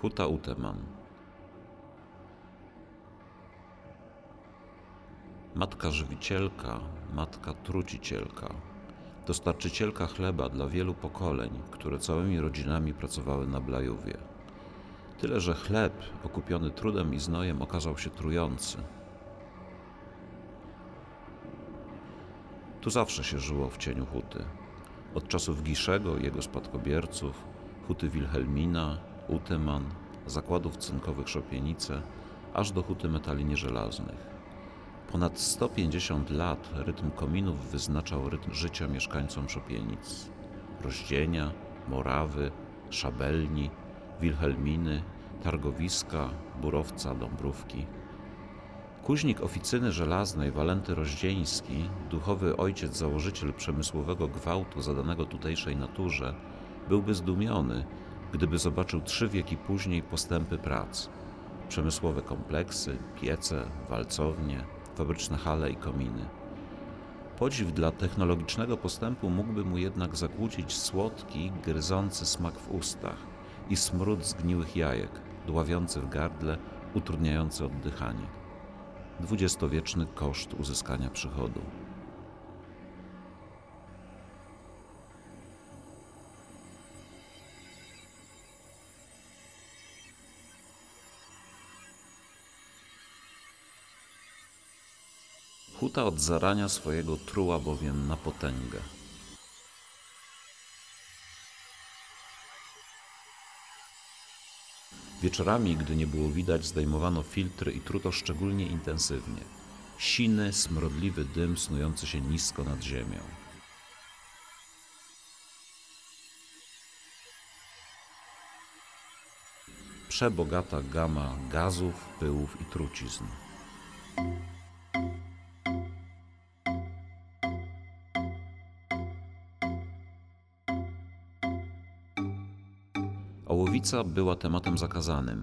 Huta Uteman. Matka żywicielka, matka trucicielka, dostarczycielka chleba dla wielu pokoleń, które całymi rodzinami pracowały na Blajówie. Tyle, że chleb, okupiony trudem i znojem, okazał się trujący. Tu zawsze się żyło w cieniu huty. Od czasów Giszego jego spadkobierców, huty Wilhelmina, Uteman, zakładów cynkowych Szopienice, aż do huty metali nieżelaznych. Ponad 150 lat rytm kominów wyznaczał rytm życia mieszkańcom Szopienic. Rozdzienia, Morawy, Szabelni, Wilhelminy, Targowiska, Burowca, Dąbrówki. Kuźnik oficyny żelaznej Walenty Rozdzieński, duchowy ojciec założyciel przemysłowego gwałtu zadanego tutejszej naturze, byłby zdumiony, gdyby zobaczył trzy wieki później postępy prac. Przemysłowe kompleksy, piece, walcownie, fabryczne hale i kominy. Podziw dla technologicznego postępu mógłby mu jednak zakłócić słodki, gryzący smak w ustach i smród zgniłych jajek, dławiący w gardle, utrudniający oddychanie. Dwudziestowieczny koszt uzyskania przychodu. Huta od zarania swojego truła bowiem na potęgę. Wieczorami, gdy nie było widać, zdejmowano filtry i truto szczególnie intensywnie. Siny, smrodliwy dym snujący się nisko nad ziemią. Przebogata gama gazów, pyłów i trucizn. Ołowica była tematem zakazanym.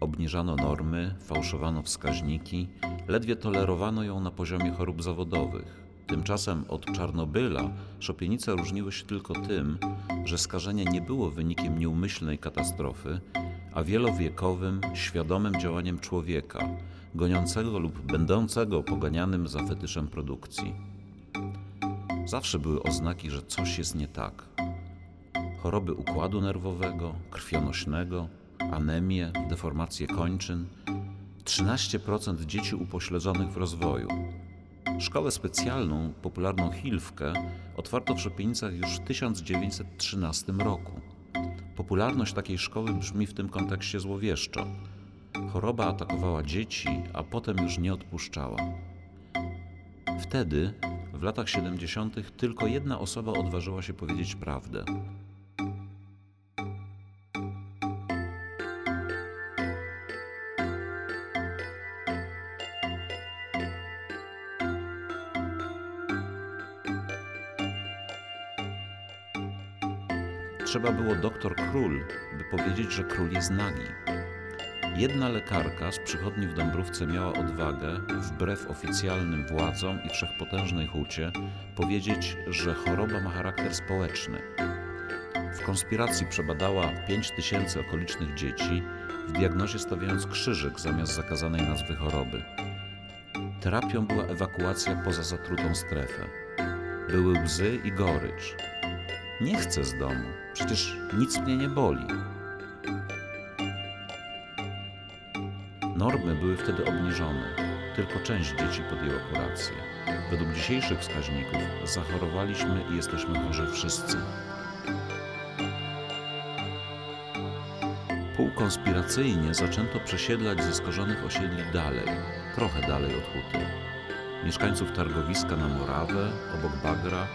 Obniżano normy, fałszowano wskaźniki, ledwie tolerowano ją na poziomie chorób zawodowych. Tymczasem od Czarnobyla szopienice różniły się tylko tym, że skażenie nie było wynikiem nieumyślnej katastrofy, a wielowiekowym, świadomym działaniem człowieka, goniącego lub będącego poganianym za fetyszem produkcji. Zawsze były oznaki, że coś jest nie tak choroby układu nerwowego, krwionośnego, anemię, deformacje kończyn, 13% dzieci upośledzonych w rozwoju. Szkołę specjalną, popularną Hilwkę, otwarto w Szopienicach już w 1913 roku. Popularność takiej szkoły brzmi w tym kontekście złowieszczo. Choroba atakowała dzieci, a potem już nie odpuszczała. Wtedy, w latach 70., tylko jedna osoba odważyła się powiedzieć prawdę. Trzeba było doktor król, by powiedzieć, że król jest nagi. Jedna lekarka z przychodni w Dąbrówce miała odwagę, wbrew oficjalnym władzom i wszechpotężnej hucie, powiedzieć, że choroba ma charakter społeczny. W konspiracji przebadała 5 tysięcy okolicznych dzieci, w diagnozie stawiając krzyżyk zamiast zakazanej nazwy choroby. Terapią była ewakuacja poza zatrutą strefę. Były łzy i gorycz, nie chcę z domu, przecież nic mnie nie boli. Normy były wtedy obniżone. Tylko część dzieci podjęła kurację. Według dzisiejszych wskaźników zachorowaliśmy i jesteśmy chorzy wszyscy. Półkonspiracyjnie zaczęto przesiedlać ze skorzonych osiedli dalej, trochę dalej od huty. Mieszkańców targowiska na Morawę, obok Bagra,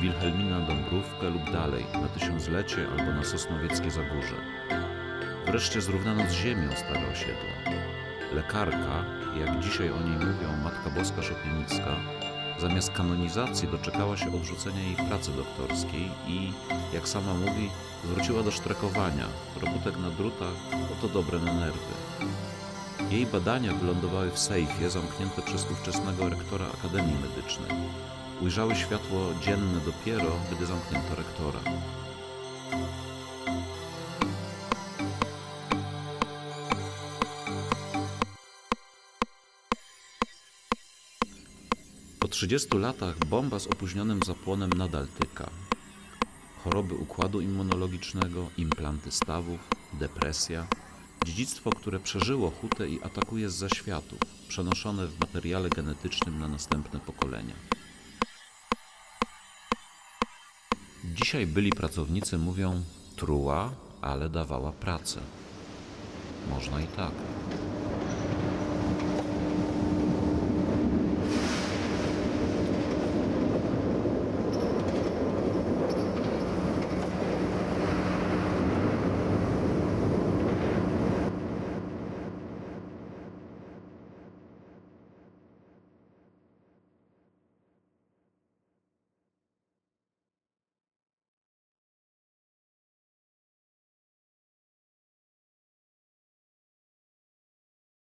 Wilhelmina Dąbrówkę lub dalej, na Tysiąclecie albo na Sosnowieckie Zagórze. Wreszcie zrównano z ziemią stare osiedla. Lekarka, jak dzisiaj o niej mówią Matka Boska Szopienicka, zamiast kanonizacji doczekała się odrzucenia jej pracy doktorskiej i, jak sama mówi, wróciła do sztrekowania, robótek na drutach, oto dobre na nerwy. Jej badania wylądowały w sejfie zamknięte przez ówczesnego rektora Akademii Medycznej ujrzały światło dzienne dopiero, gdy zamknięto rektora. Po 30 latach bomba z opóźnionym zapłonem nadal tyka. Choroby układu immunologicznego, implanty stawów, depresja, dziedzictwo, które przeżyło hutę i atakuje z zaświatów, przenoszone w materiale genetycznym na następne pokolenia. Dzisiaj byli pracownicy mówią truła, ale dawała pracę. Można i tak.